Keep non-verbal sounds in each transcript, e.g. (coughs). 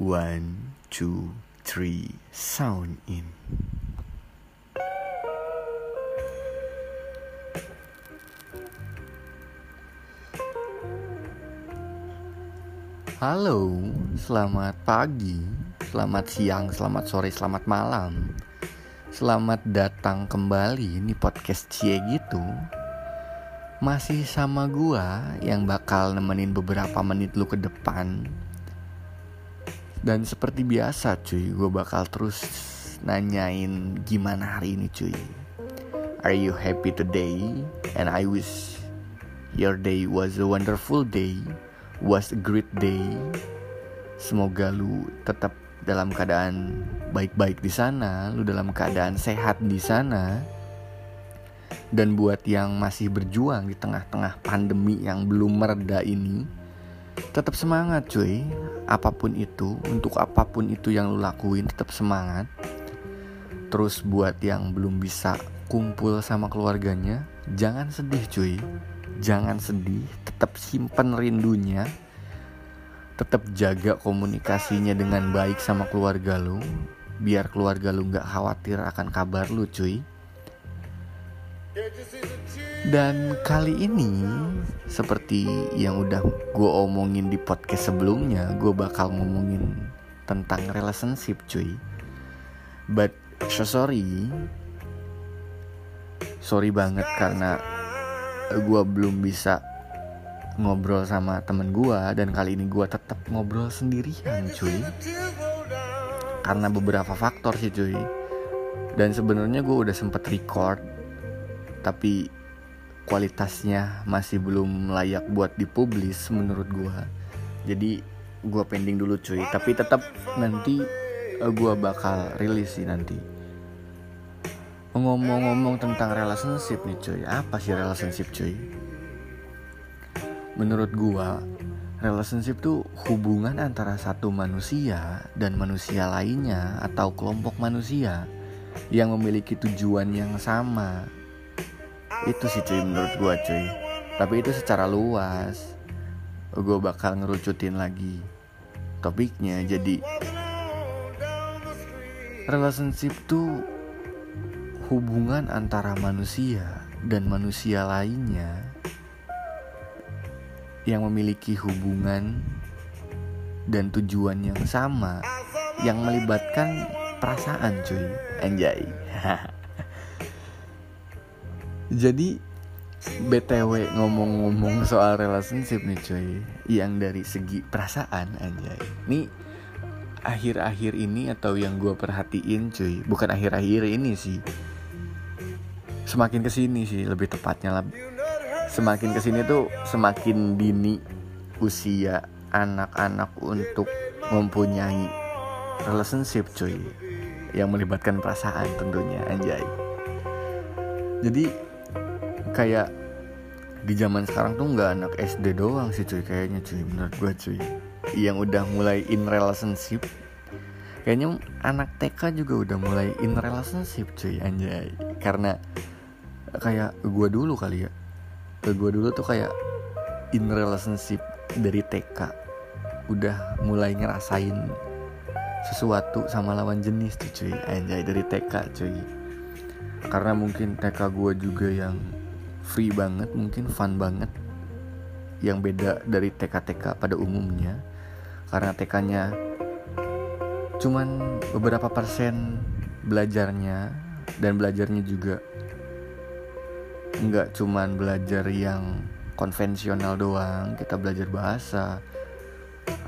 One, two, three, sound in. Halo, selamat pagi, selamat siang, selamat sore, selamat malam. Selamat datang kembali di podcast Cie gitu. Masih sama gua yang bakal nemenin beberapa menit lu ke depan. Dan seperti biasa cuy, gue bakal terus nanyain gimana hari ini cuy. Are you happy today? And I wish your day was a wonderful day was a great day. Semoga lu tetap dalam keadaan baik-baik di sana, lu dalam keadaan sehat di sana. Dan buat yang masih berjuang di tengah-tengah pandemi yang belum mereda ini, tetap semangat cuy. Apa pun itu, untuk apa pun itu yang lu lakuin tetap semangat. Terus buat yang belum bisa kumpul sama keluarganya, jangan sedih cuy jangan sedih, tetap simpen rindunya, tetap jaga komunikasinya dengan baik sama keluarga lu, biar keluarga lu nggak khawatir akan kabar lu, cuy. Dan kali ini, seperti yang udah gue omongin di podcast sebelumnya, gue bakal ngomongin tentang relationship, cuy. But so sorry, sorry banget karena gue belum bisa ngobrol sama temen gue dan kali ini gue tetap ngobrol sendirian cuy. Karena beberapa faktor sih cuy. Dan sebenarnya gue udah sempet record tapi kualitasnya masih belum layak buat dipublis menurut gue jadi gue pending dulu cuy. Tapi tetap nanti eh, gue bakal rilis sih nanti. Ngomong-ngomong tentang relationship nih cuy. Apa sih relationship cuy? Menurut gua Relationship tuh hubungan antara satu manusia dan manusia lainnya Atau kelompok manusia Yang memiliki tujuan yang sama Itu sih cuy menurut gua cuy. Tapi itu secara luas. Gue bakal ngerucutin lagi Topiknya. Jadi Relationship tuh hubungan antara manusia dan manusia lainnya yang memiliki hubungan dan tujuan yang sama yang melibatkan perasaan cuy. Anjay (laughs) jadi BTW ngomong-ngomong soal relationship nih cuy. Yang dari segi perasaan anjay. Nih akhir-akhir ini atau yang gue perhatiin cuy Bukan akhir-akhir ini sih. Semakin ke sini sih lebih tepatnya lah semakin ke sini tuh semakin dini usia anak-anak untuk mempunyai relationship cuy. Yang melibatkan perasaan tentunya anjay. Jadi kayak di zaman sekarang tuh nggak anak SD doang sih cuy kayaknya cuy menurut gue cuy. Yang udah mulai in relationship kayaknya anak TK juga udah mulai in relationship cuy anjay. Karena kayak gue dulu kali ya gue dulu tuh kayak in relationship dari TK udah mulai ngerasain sesuatu sama lawan jenis tuh cuy anjay dari TK cuy. Karena mungkin TK gue juga yang free banget mungkin fun banget yang beda dari TK-TK pada umumnya. Karena TK-nya cuman beberapa persen belajarnya dan belajarnya juga nggak cuman belajar yang konvensional doang. Kita belajar bahasa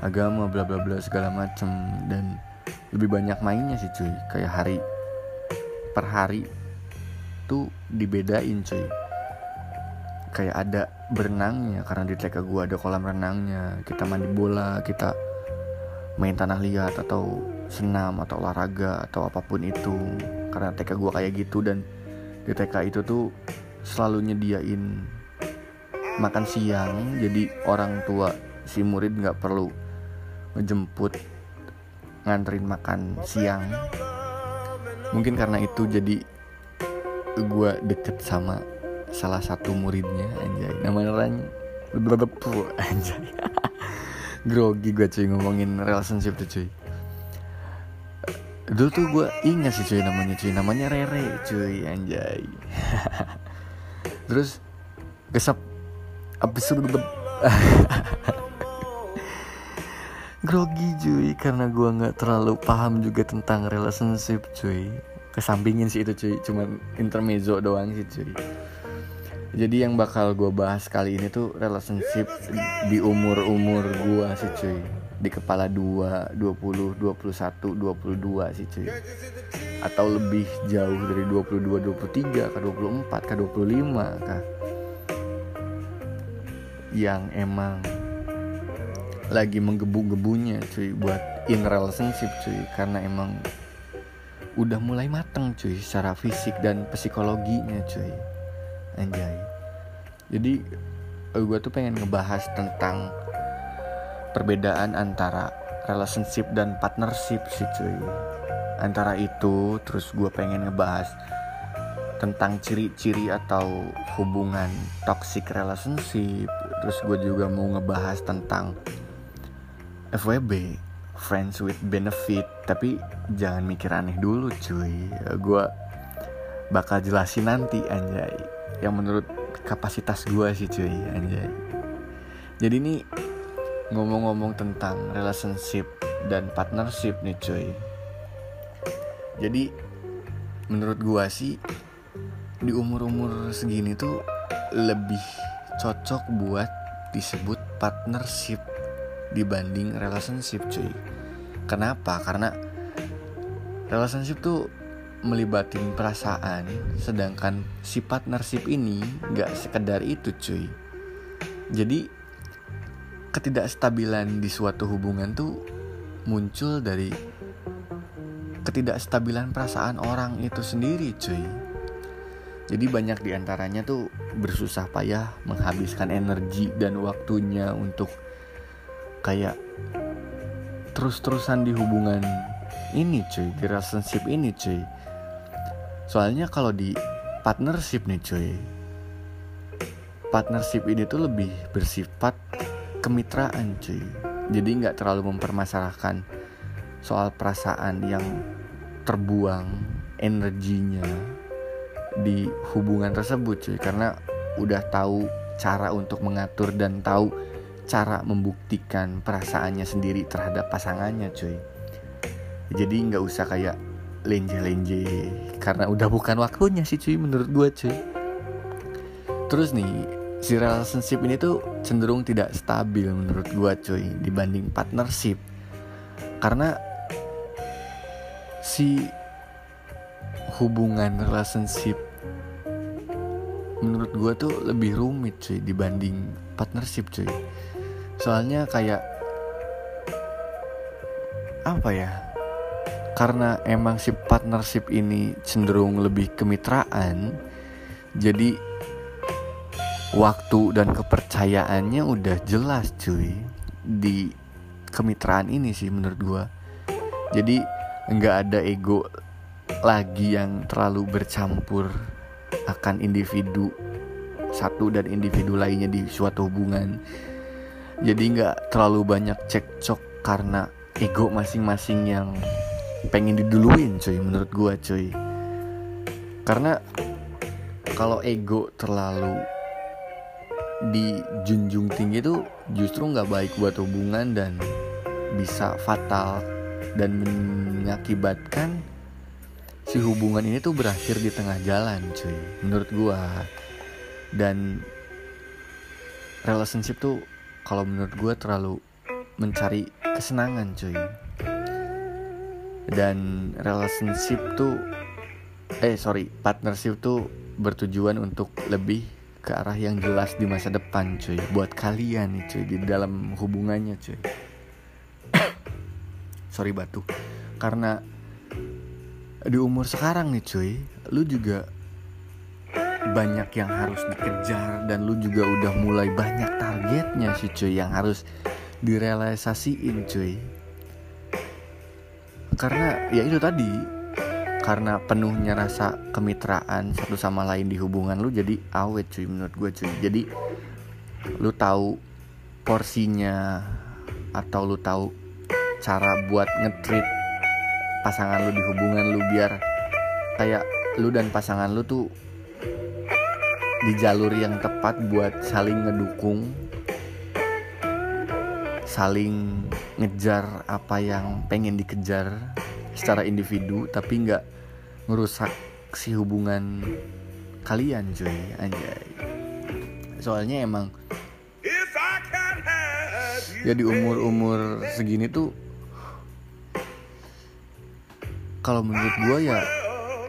agama bla bla bla segala macem. Dan lebih banyak mainnya sih cuy. Kayak hari per hari tuh dibedain cuy kayak ada berenangnya karena di TK gue ada kolam renangnya. Kita mandi bola kita main tanah liat atau senam atau olahraga atau apa pun itu. Karena TK gue kayak gitu dan di TK itu tuh selalu nyediain makan siang. Jadi orang tua si murid nggak perlu ngejemput nganterin makan siang. Mungkin karena itu jadi gue deket sama salah satu muridnya anjay. Namanya orang berbepu anjay. (laughs) Grogi gue cuy ngomongin relationship tuh cuy. Dulu tuh gue ingat sih cuy namanya cuy. Namanya Rere cuy anjay. (laughs) Terus gesap abis itu (laughs) grogi cuy karena gue nggak terlalu paham juga tentang relationship cuy. Kesampingin sih itu cuy. Cuman intermezzo doang sih cuy jadi yang bakal gue bahas kali ini tuh relationship di umur umur gue sih cuy. Di kepala 2, 20, 21, 22 sih cuy. Atau lebih jauh dari 22, 23 ke 24 ke 25 kah. Yang emang lagi menggebu-gebunya cuy buat in relationship cuy. Karena emang udah mulai mateng cuy secara fisik dan psikologinya cuy anjay. Jadi gue tuh pengen ngebahas tentang perbedaan antara relationship dan partnership sih cuy. Antara itu terus gue pengen ngebahas tentang ciri-ciri atau hubungan toxic relationship. Terus gue juga mau ngebahas tentang FWB friends with benefit. Tapi jangan mikir aneh dulu cuy. Gue bakal jelasin nanti anjay yang menurut kapasitas gue sih cuy anjay. Jadi ini ngomong-ngomong tentang relationship dan partnership nih cuy. Jadi menurut gue sih di umur-umur segini tuh lebih cocok buat disebut partnership dibanding relationship cuy. Kenapa? Karena relationship tuh melibatin perasaan sedangkan si partnership ini nggak sekedar itu cuy. Jadi ketidakstabilan di suatu hubungan tuh muncul dari ketidakstabilan perasaan orang itu sendiri cuy. Jadi banyak di antaranya tuh bersusah payah menghabiskan energi dan waktunya untuk kayak terus-terusan di hubungan ini cuy di relationship ini cuy soalnya kalau di partnership nih cuy. Partnership ini tuh lebih bersifat kemitraan cuy. Jadi nggak terlalu mempermasalahkan soal perasaan yang terbuang energinya di hubungan tersebut cuy. Karena udah tahu cara untuk mengatur dan tahu cara membuktikan perasaannya sendiri terhadap pasangannya cuy. Jadi nggak usah kayak lenje-lenje karena udah bukan waktunya sih cuy menurut gue cuy. Terus nih si relationship ini tuh cenderung tidak stabil menurut gue cuy dibanding partnership. Karena si hubungan relationship menurut gue tuh lebih rumit cuy dibanding partnership cuy. Soalnya kayak apa ya karena emang si partnership ini cenderung lebih kemitraan jadi waktu dan kepercayaannya udah jelas cuy di kemitraan ini sih menurut gue jadi nggak ada ego lagi yang terlalu bercampur akan individu satu dan individu lainnya di suatu hubungan. Jadi nggak terlalu banyak cekcok karena ego masing-masing yang pengen diduluin cuy menurut gua cuy. Karena kalau ego terlalu dijunjung tinggi itu justru nggak baik buat hubungan dan bisa fatal dan mengakibatkan si hubungan ini tuh berakhir di tengah jalan cuy menurut gua. Dan relationship tuh kalau menurut gue terlalu mencari kesenangan cuy dan relationship tuh eh sorry partnership tuh bertujuan untuk lebih ke arah yang jelas di masa depan cuy. Buat kalian nih cuy di dalam hubungannya cuy. (coughs) Sorry batu. Karena di umur sekarang nih cuy lu juga banyak yang harus dikejar dan lu juga udah mulai banyak targetnya sih cuy yang harus direalisasiin cuy karena ya itu tadi. Karena penuhnya rasa kemitraan satu sama lain di hubungan lu jadi awet cuy menurut gue cuy. Jadi lu tahu porsinya atau lu tahu cara buat ngetrit pasangan lu di hubungan lu biar kayak lu dan pasangan lu tuh di jalur yang tepat buat saling ngedukung saling ngejar apa yang pengen dikejar secara individu tapi nggak ngerusak si hubungan kalian cuy. Anjay. Soalnya emang ya di umur-umur segini tuh kalau menurut gue ya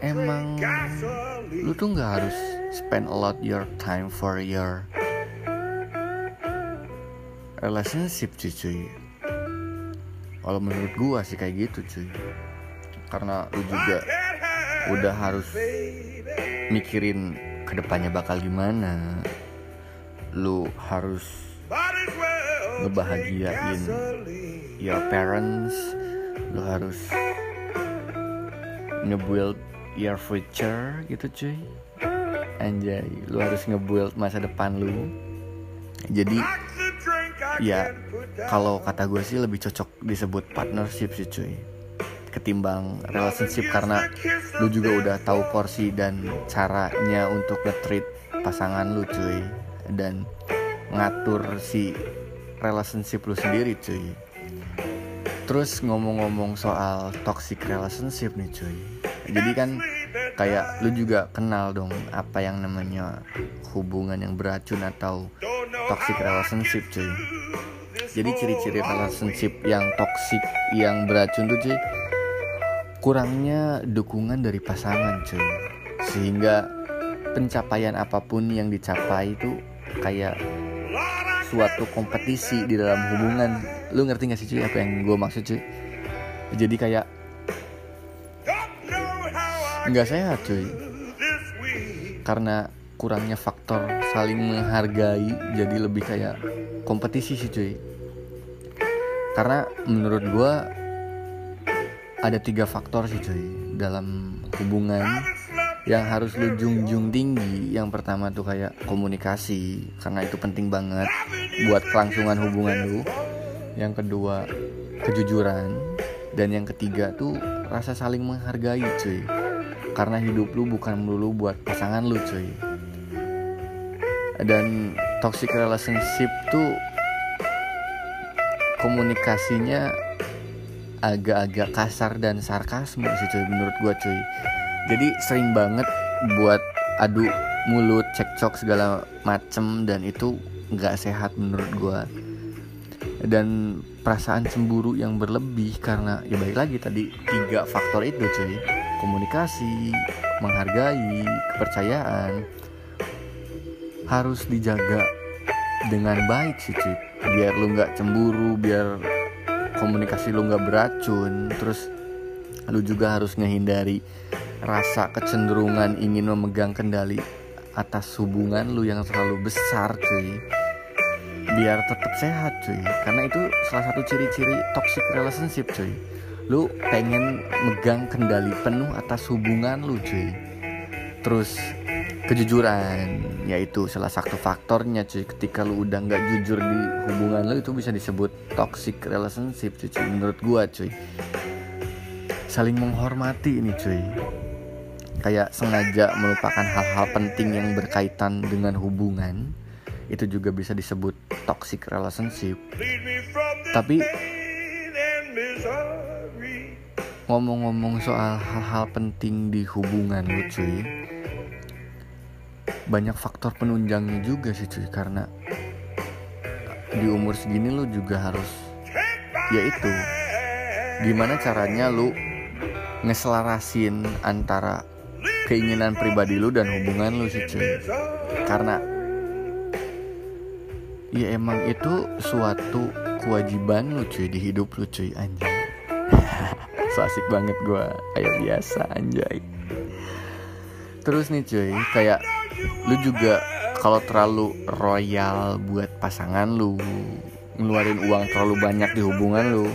emang lu tuh nggak harus spend a lot your time for your relationship cuy. Cuy kalau menurut gue sih kayak gitu cuy. Karena lu juga udah harus mikirin ke depannya bakal gimana. Lu harus ngebahagiain your parents. Lu harus ngebuild your future gitu cuy. Anjay lu harus ngebuild masa depan lu. Jadi ya kalau kata gue sih lebih cocok disebut partnership sih cuy. Ketimbang relationship karena lu juga udah tahu porsi dan caranya untuk nge-treat pasangan lu cuy. Dan ngatur si relationship lu sendiri cuy. Terus ngomong-ngomong soal toxic relationship nih cuy. Jadi kan kayak lu juga kenal dong apa yang namanya hubungan yang beracun atau toxic relationship cuy. Jadi ciri-ciri relationship yang toxic yang beracun tuh cuy Kurangnya dukungan dari pasangan cuy. Sehingga pencapaian apa pun yang dicapai itu kayak suatu kompetisi di dalam hubungan. Lu ngerti gak sih cuy apa yang gue maksud cuy? Jadi kayak nggak sehat cuy. Karena kurangnya faktor saling menghargai jadi lebih kayak kompetisi sih cuy. Karena menurut gue ada tiga faktor sih cuy dalam hubungan yang harus lu junjung tinggi. Yang pertama tuh kayak komunikasi karena itu penting banget buat kelangsungan hubungan lu. Yang kedua kejujuran. Dan yang ketiga tuh rasa saling menghargai cuy karena hidup lu bukan melulu buat pasangan lu cuy. Dan toxic relationship tuh komunikasinya agak-agak kasar dan sarkasme sih cuy menurut gua cuy. Jadi sering banget buat adu mulut cekcok segala macem dan itu nggak sehat menurut gue dan perasaan cemburu yang berlebih karena ya baik lagi tadi tiga faktor itu cuy komunikasi menghargai kepercayaan harus dijaga dengan baik sih cuy biar lu nggak cemburu biar komunikasi lu nggak beracun. Terus lu juga harus ngehindari rasa kecenderungan ingin memegang kendali atas hubungan lu yang terlalu besar cuy. Biar tetap sehat cuy. Karena itu salah satu ciri-ciri toxic relationship cuy lu pengen megang kendali penuh atas hubungan lu cuy. Terus kejujuran yaitu salah satu faktornya cuy. Ketika lu udah nggak jujur di hubungan lu itu bisa disebut toxic relationship cuy, cuy. menurut gua cuy. Saling menghormati ini cuy. Kayak sengaja melupakan hal-hal penting yang berkaitan dengan hubungan itu juga bisa disebut toxic relationship. Tapi ngomong-ngomong soal hal-hal penting di hubungan lu cuy. Banyak faktor penunjangnya juga sih cuy karena di umur segini lu juga harus yaitu gimana caranya lu ngeselarasin antara keinginan pribadi lu dan hubungan lu sih cuy. Karena ya emang itu suatu kewajiban lu cuy di hidup lu cuy anjay so asik banget gue kayak biasa anjay. Terus nih cuy kayak lu juga kalau terlalu royal buat pasangan lu ngeluarin uang terlalu banyak di hubungan lu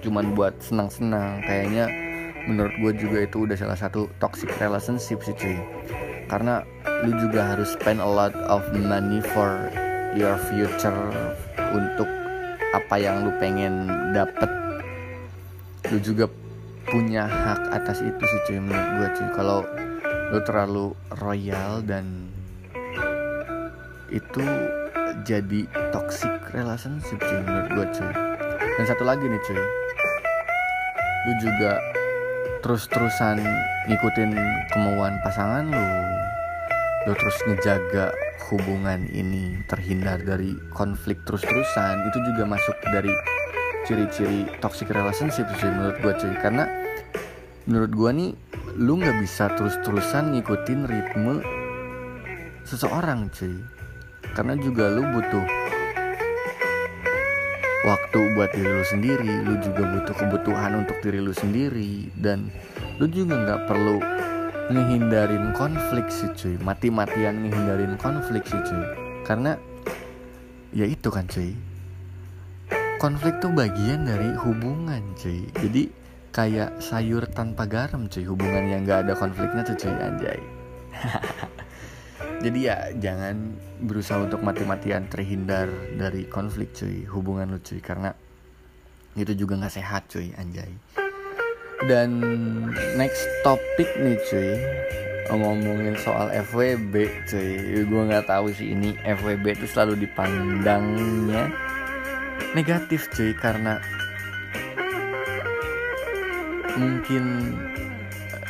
cuman buat senang-senang kayaknya menurut gue juga itu udah salah satu toxic relationship sih cuy. Karena lu juga harus spend a lot of money for your future untuk apa yang lu pengen dapet lu juga punya hak atas itu sih cuy menurut gue cuy. Kalau lu terlalu royal dan itu jadi toxic relationship cuy menurut gue cuy. Dan satu lagi nih cuy. Lu juga terus-terusan ngikutin kemauan pasangan lu. Lu terus ngejaga hubungan ini terhindar dari konflik terus-terusan. Itu juga masuk dari ciri-ciri toxic relationship sih menurut gue cuy. Karena menurut gue nih lu nggak bisa terus-terusan ngikutin ritme seseorang cuy. Karena juga lu butuh waktu buat diri lu sendiri lu juga butuh kebutuhan untuk diri lu sendiri dan lu juga nggak perlu ngehindarin konflik sih cuy. Mati-matian ngehindarin konflik sih cuy. Karena ya itu kan cuy konflik tuh bagian dari hubungan cuy. Jadi kayak sayur tanpa garam cuy. Hubungan yang gak ada konfliknya tuh cuy anjay. (laughs) Jadi ya jangan berusaha untuk mati-matian terhindar dari konflik cuy. Hubungan lu cuy. Karena itu juga nggak sehat cuy anjay. Dan next topik nih cuy. Ngomongin soal FWB cuy. Gue nggak tahu sih ini FWB itu selalu dipandangnya negatif cuy karena mungkin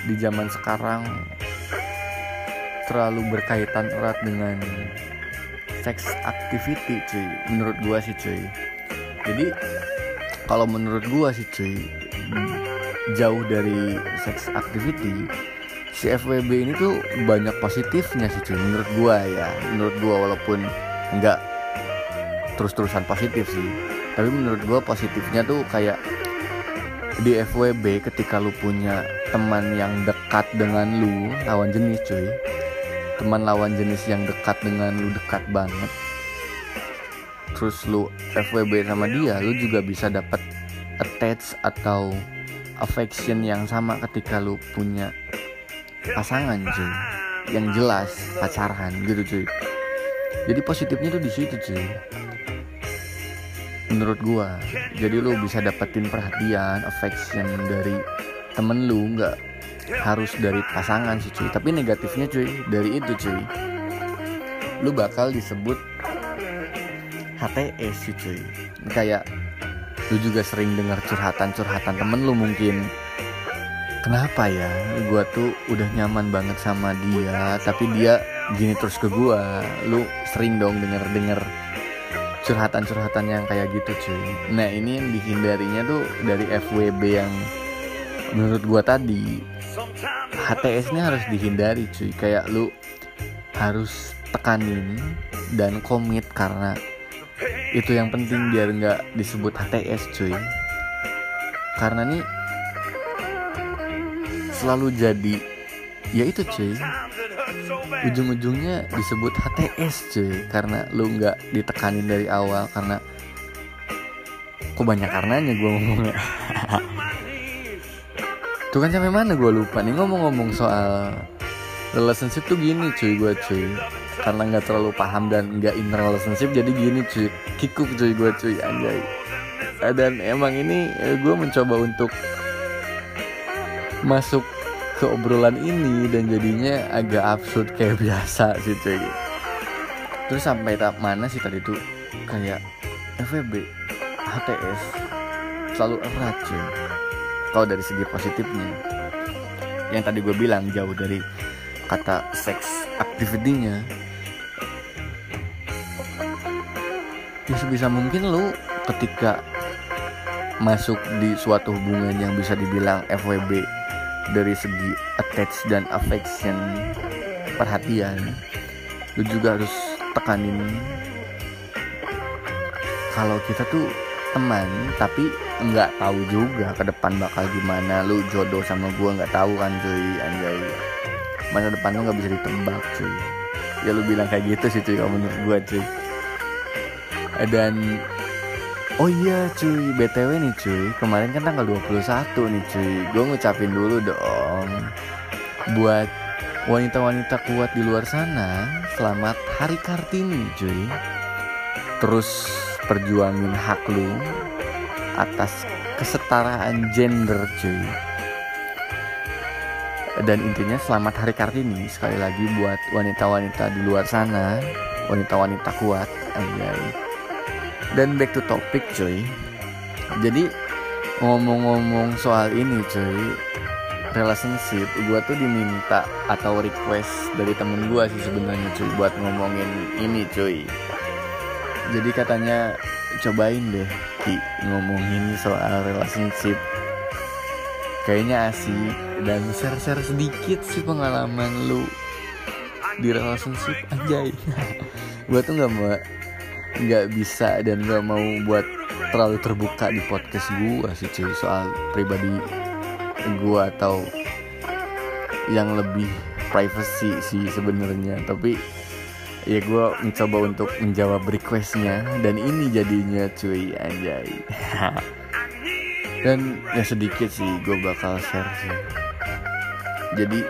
di zaman sekarang terlalu berkaitan erat dengan sex activity cuy. Menurut gue sih cuy. Jadi kalau menurut gue sih cuy jauh dari sex activity si FWB ini tuh banyak positifnya sih cuy menurut gua ya. Menurut gua walaupun nggak terus-terusan positif sih. Tapi menurut gua positifnya tuh kayak di FWB ketika lu punya teman yang dekat dengan lu lawan jenis cuy. Teman lawan jenis yang dekat dengan lu dekat banget. Terus lu FWB sama dia lu juga bisa dapat attach atau affection yang sama ketika lu punya pasangan cuy. Yang jelas pacaran gitu cuy. Jadi positifnya tuh di situ cuy menurut gua. Jadi lu bisa dapetin perhatian affection dari temen lu nggak harus dari pasangan sih cuy. Tapi negatifnya cuy dari itu cuy. Lu bakal disebut HTS sih cuy. Kayak lu juga sering dengar curhatan-curhatan temen lu mungkin. Kenapa ya? Gue tuh udah nyaman banget sama dia tapi dia gini terus ke gue lu sering dong denger denger curhatan-curhatan yang kayak gitu cuy. Nah ini yang dihindarinya tuh dari FWB yang menurut gue tadi HTS ini harus dihindari cuy. Kayak lu harus tekanin dan komit karena itu yang penting biar nggak disebut HTS cuy. Karena nih selalu jadi ya itu cuy ujung-ujungnya disebut HTS cuy. Karena lu nggak ditekanin dari awal karena kok banyak karenanya gue ngomongnya. (laughs) Tuh kan sampai mana gue lupa nih ngomong-ngomong soal relationship tuh gini cuy gue cuy. Karena nggak terlalu paham dan nggak in relationship jadi gini cuy. Kikuk cuy gue cuy anjay. Dan emang ini eh, gue mencoba untuk masuk ke obrolan ini dan jadinya agak absurd kayak (laughs) biasa sih cuy. Terus sampai tahap mana sih tadi tuh? Kayak FVB HTS selalu erat cuy kalau dari segi positifnya yang tadi gue bilang jauh dari kata seks activity-nya ya sebisa mungkin lu ketika masuk di suatu hubungan yang bisa dibilang FWB dari segi attach dan affection perhatian lu juga harus tekanin. Kalau kita tuh teman tapi nggak tahu juga ke depan bakal gimana. Lu jodoh sama gua nggak tahu kan cuy anjay. Masa depan lu nggak bisa ditebak cuy. Ya lu bilang kayak gitu sih cuy kalau menurut gua cuy. Dan Oh iya cuy, BTW nih cuy. Kemarin kan tanggal 21 nih cuy. Gue ngucapin dulu dong. Buat wanita-wanita kuat di luar sana Selamat Hari Kartini cuy. Terus perjuangin hak lu Atas kesetaraan gender cuy. Dan intinya selamat hari kartini sekali lagi buat wanita-wanita di luar sana wanita-wanita kuat. Anjay dan back to topic cuy. Jadi ngomong-ngomong soal ini cuy relationship gue tuh diminta atau request dari temen gue sih sebenarnya cuy buat ngomongin ini cuy. Jadi katanya cobain deh Ki ngomongin soal relationship. Kayaknya asik dan share-share sedikit sih pengalaman lu di relationship anjay. (laughs) Gue tuh nggak mau nggak bisa dan nggak mau buat terlalu terbuka di podcast gue sih cuy. Soal pribadi gue atau yang lebih privacy sih sebenarnya. Tapi ya gue mencoba untuk menjawab requestnya dan ini jadinya cuy. Anjay. (laughs) Dan ya sedikit sih gue bakal share sih. Jadi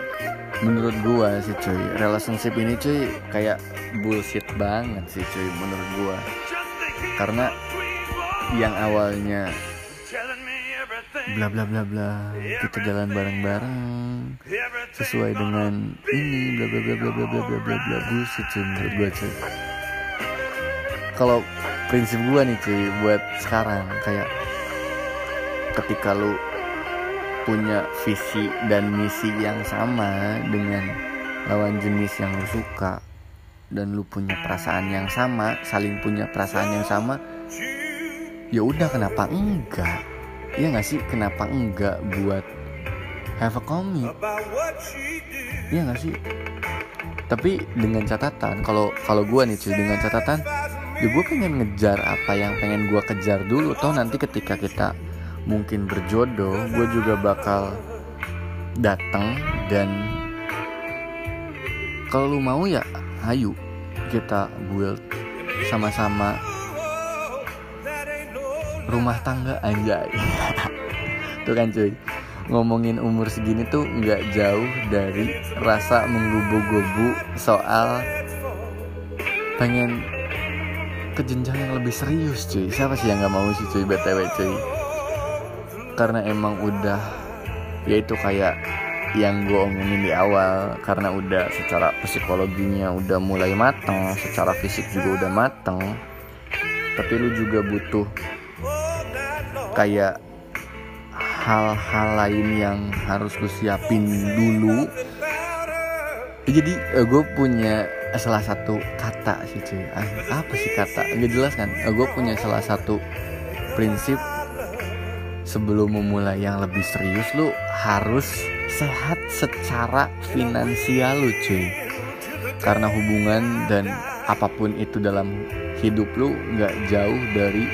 menurut gue sih cuy relationship ini cuy kayak bullshit banget sih cuy menurut gue karena yang awalnya bla bla bla bla kita jalan bareng bareng sesuai dengan ini bla bla bla bla bla bla bla bla bla bullshit cuy menurut gue cuy. Kalau prinsip gue nih cuy buat sekarang kayak ketika lu punya visi dan misi yang sama dengan lawan jenis yang lu suka dan lu punya perasaan yang sama saling punya perasaan yang sama ya udah kenapa enggak? Ya nggak sih? Kenapa enggak buat have a commit? Ya nggak sih? Tapi dengan catatan kalau kalau gue nih cuy dengan catatan ya gue pengen ngejar apa yang pengen gue kejar dulu. Toh nanti ketika kita mungkin berjodoh gue juga bakal datang dan kalau lu mau ya ayo kita build sama-sama rumah tangga anjay. (laughs) Tuh kan cuy. Ngomongin umur segini tuh nggak jauh dari rasa menggubu-gubu soal pengen ke jenjang yang lebih serius cuy. Siapa sih yang nggak mau sih cuy? Btw cuy. Karena emang udah ya itu kayak yang gue omongin di awal karena udah secara psikologinya udah mulai mateng secara fisik juga udah mateng tapi lu juga butuh kayak hal-hal lain yang harus lu siapin dulu. Jadi uh, gue punya salah satu kata sih cuy. Ah, apa sih kata? Nggak jelas kan? Uh, gue punya salah satu prinsip. Sebelum memulai yang lebih serius lu harus sehat secara finansial lu cuy. Karena hubungan dan apa pun itu dalam hidup lu nggak jauh dari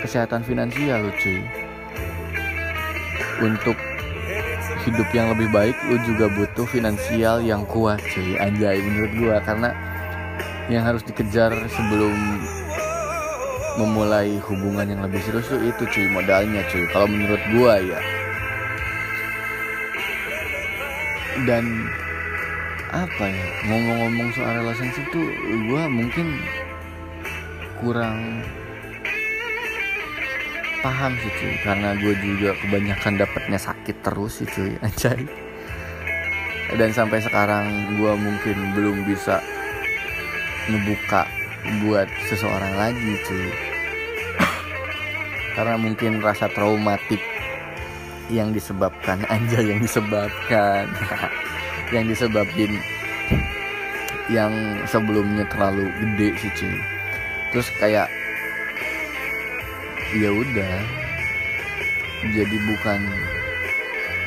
kesehatan finansial lu cuy. Untuk hidup yang lebih baik lu juga butuh finansial yang kuat cuy. Anjay menurut gua karena yang harus dikejar sebelum memulai hubungan yang lebih serius itu cuy modalnya cuy. Kalau menurut gua ya dan apa ya ngomong-ngomong soal relationship tuh gua mungkin kurang paham sih cuy. Karena gue juga kebanyakan dapatnya sakit terus sih cuy. (laughs) Anjay. Dan sampai sekarang gue mungkin belum bisa ngebuka buat seseorang lagi cuy. (coughs) Karena mungkin rasa traumatik yang disebabkan anjay yang disebabkan. (laughs) Yang disebabin yang sebelumnya terlalu gede sih cuy. Terus kayak ya udah. Jadi bukan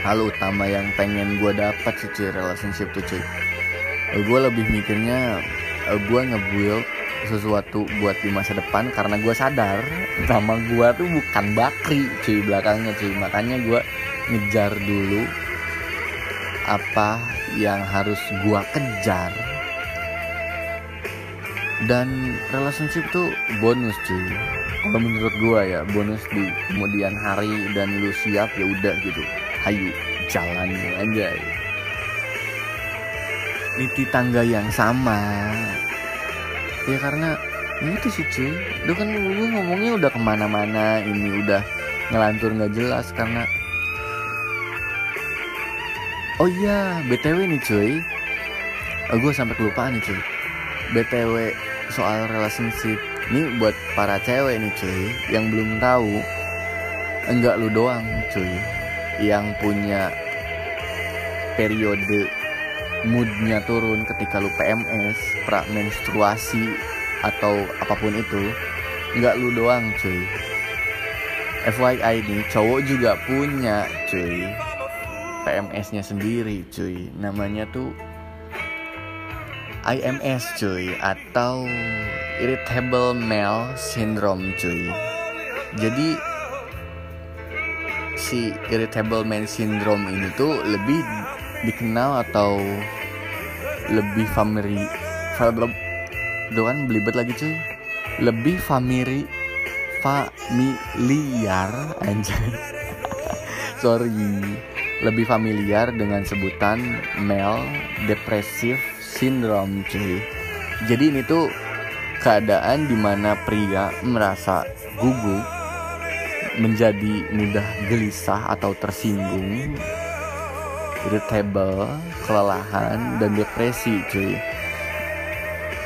hal utama yang pengen gue dapat sih cuy relationship tuh cuy. Gue lebih mikirnya gue ngebuild sesuatu buat di masa depan karena gue sadar nama gue tuh bukan Bakri cuy belakangnya cuy. Makanya gue ngejar dulu apa yang harus gue kejar. Dan relationship tuh bonus cuy. Kalau menurut gue ya bonus di kemudian hari dan lu siap ya udah gitu. Hayu jalan aja. Di tangga yang sama ya karena itu sih cuy. Udah kan lu ngomongnya udah ke mana-mana ini udah ngelantur nggak jelas karena oh iya btw nih cuy. Oh, gue sampai kelupaan nih cuy. Btw soal relationship. Ini buat para cewek nih cuy yang belum tahu enggak lu doang cuy yang punya periode moodnya turun ketika lu PMS, pra menstruasi atau apa pun itu, enggak lu doang cuy. FYI nih cowok juga punya cuy. PMS-nya sendiri cuy. Namanya tuh IMS cuy atau irritable male syndrome cuy. Jadi si irritable male syndrome ini tuh lebih dikenal atau lebih family Tuh kan belibet lagi cuy. Lebih family familiar anjay. (laughs) Sorry. Lebih familiar dengan sebutan male depressive syndrome cuy. Jadi ini tuh keadaan di mana pria merasa gugup menjadi mudah gelisah atau tersinggung irritable kelelahan dan depresi cuy.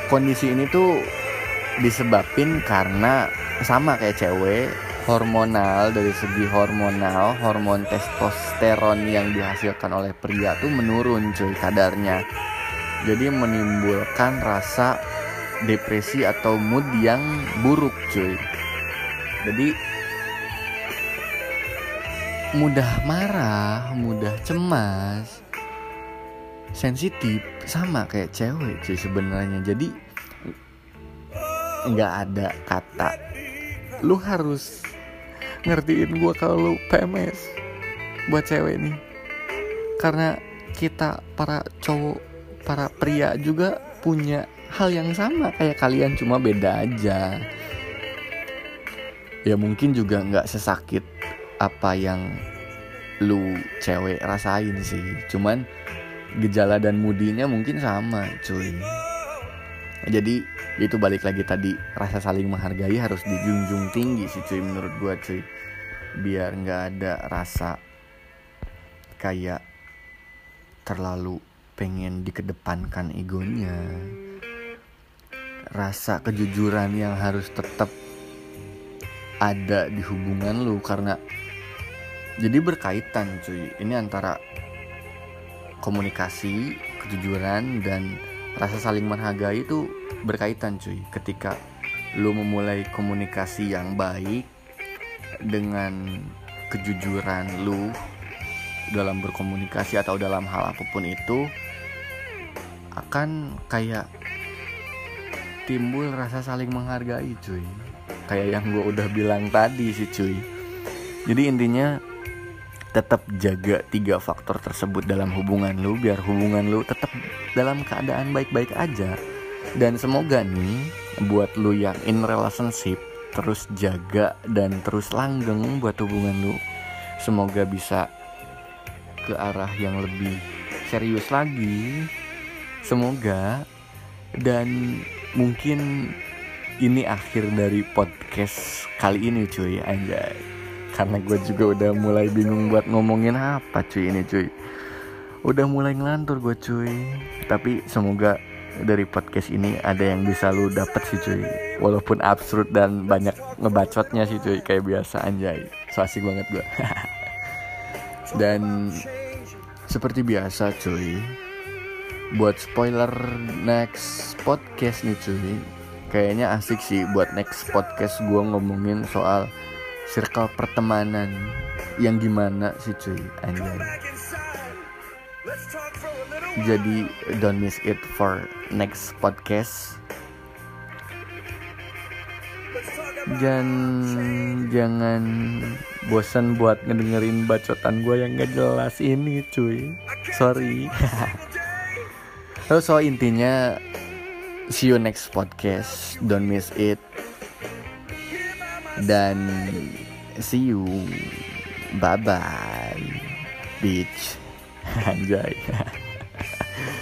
Kondisi ini tuh disebabkan karena sama kayak cewek hormonal dari segi hormonal hormon testosteron yang dihasilkan oleh pria tuh menurun cuy kadarnya. Jadi menimbulkan rasa depresi atau mood yang buruk cuy. Jadi mudah marah mudah cemas sensitif sama kayak cewek cuy sebenarnya. Jadi nggak ada kata. Lu harus ngertiin gue kalau lu PMS buat cewek nih. Karena kita para cowok para pria juga punya hal yang sama. Kayak kalian cuma beda aja. Ya mungkin juga nggak sesakit apa yang lu cewek rasain sih. Cuman gejala dan mudinya mungkin sama cuy. Jadi itu balik lagi tadi rasa saling menghargai harus dijunjung tinggi sih cuy menurut gua cuy. Biar nggak ada rasa kayak terlalu pengen dikedepankan egonya. Rasa kejujuran yang harus tetap ada di hubungan lu karena jadi berkaitan cuy. Ini antara komunikasi kejujuran dan rasa saling menghargai itu berkaitan cuy. Ketika lu memulai komunikasi yang baik dengan kejujuran lu dalam berkomunikasi atau dalam hal apa pun itu akan kayak timbul rasa saling menghargai cuy. Kayak yang gue udah bilang tadi sih cuy. Jadi intinya tetap jaga tiga faktor tersebut dalam hubungan lu biar hubungan lu tetap dalam keadaan baik-baik aja. Dan semoga nih buat lu yang in relationship terus jaga dan terus langgeng buat hubungan lu semoga bisa ke arah yang lebih serius lagi. Semoga dan mungkin ini akhir dari podcast kali ini cuy. Anjay karena gue juga udah mulai bingung buat ngomongin apa cuy ini cuy. Udah mulai ngelantur gue cuy. Tapi semoga dari podcast ini ada yang bisa lu dapet sih cuy. Walaupun absurd dan banyak ngebacotnya sih cuy kayak biasa anjay. So asik banget gue (laughs) dan seperti biasa cuy buat spoiler next podcast nih cuy kayaknya asik sih buat next podcast gue ngomongin soal circle pertemanan yang gimana sih cuy? Anjay. Jadi don't miss it for next podcast. Dan jangan bosan buat ngedengerin bacotan gue yang gak jelas ini cuy. Sorry. (laughs) So intinya see you next podcast. Don't miss it dan see you. Bye bye. Bitch. (laughs) Anjay. (laughs)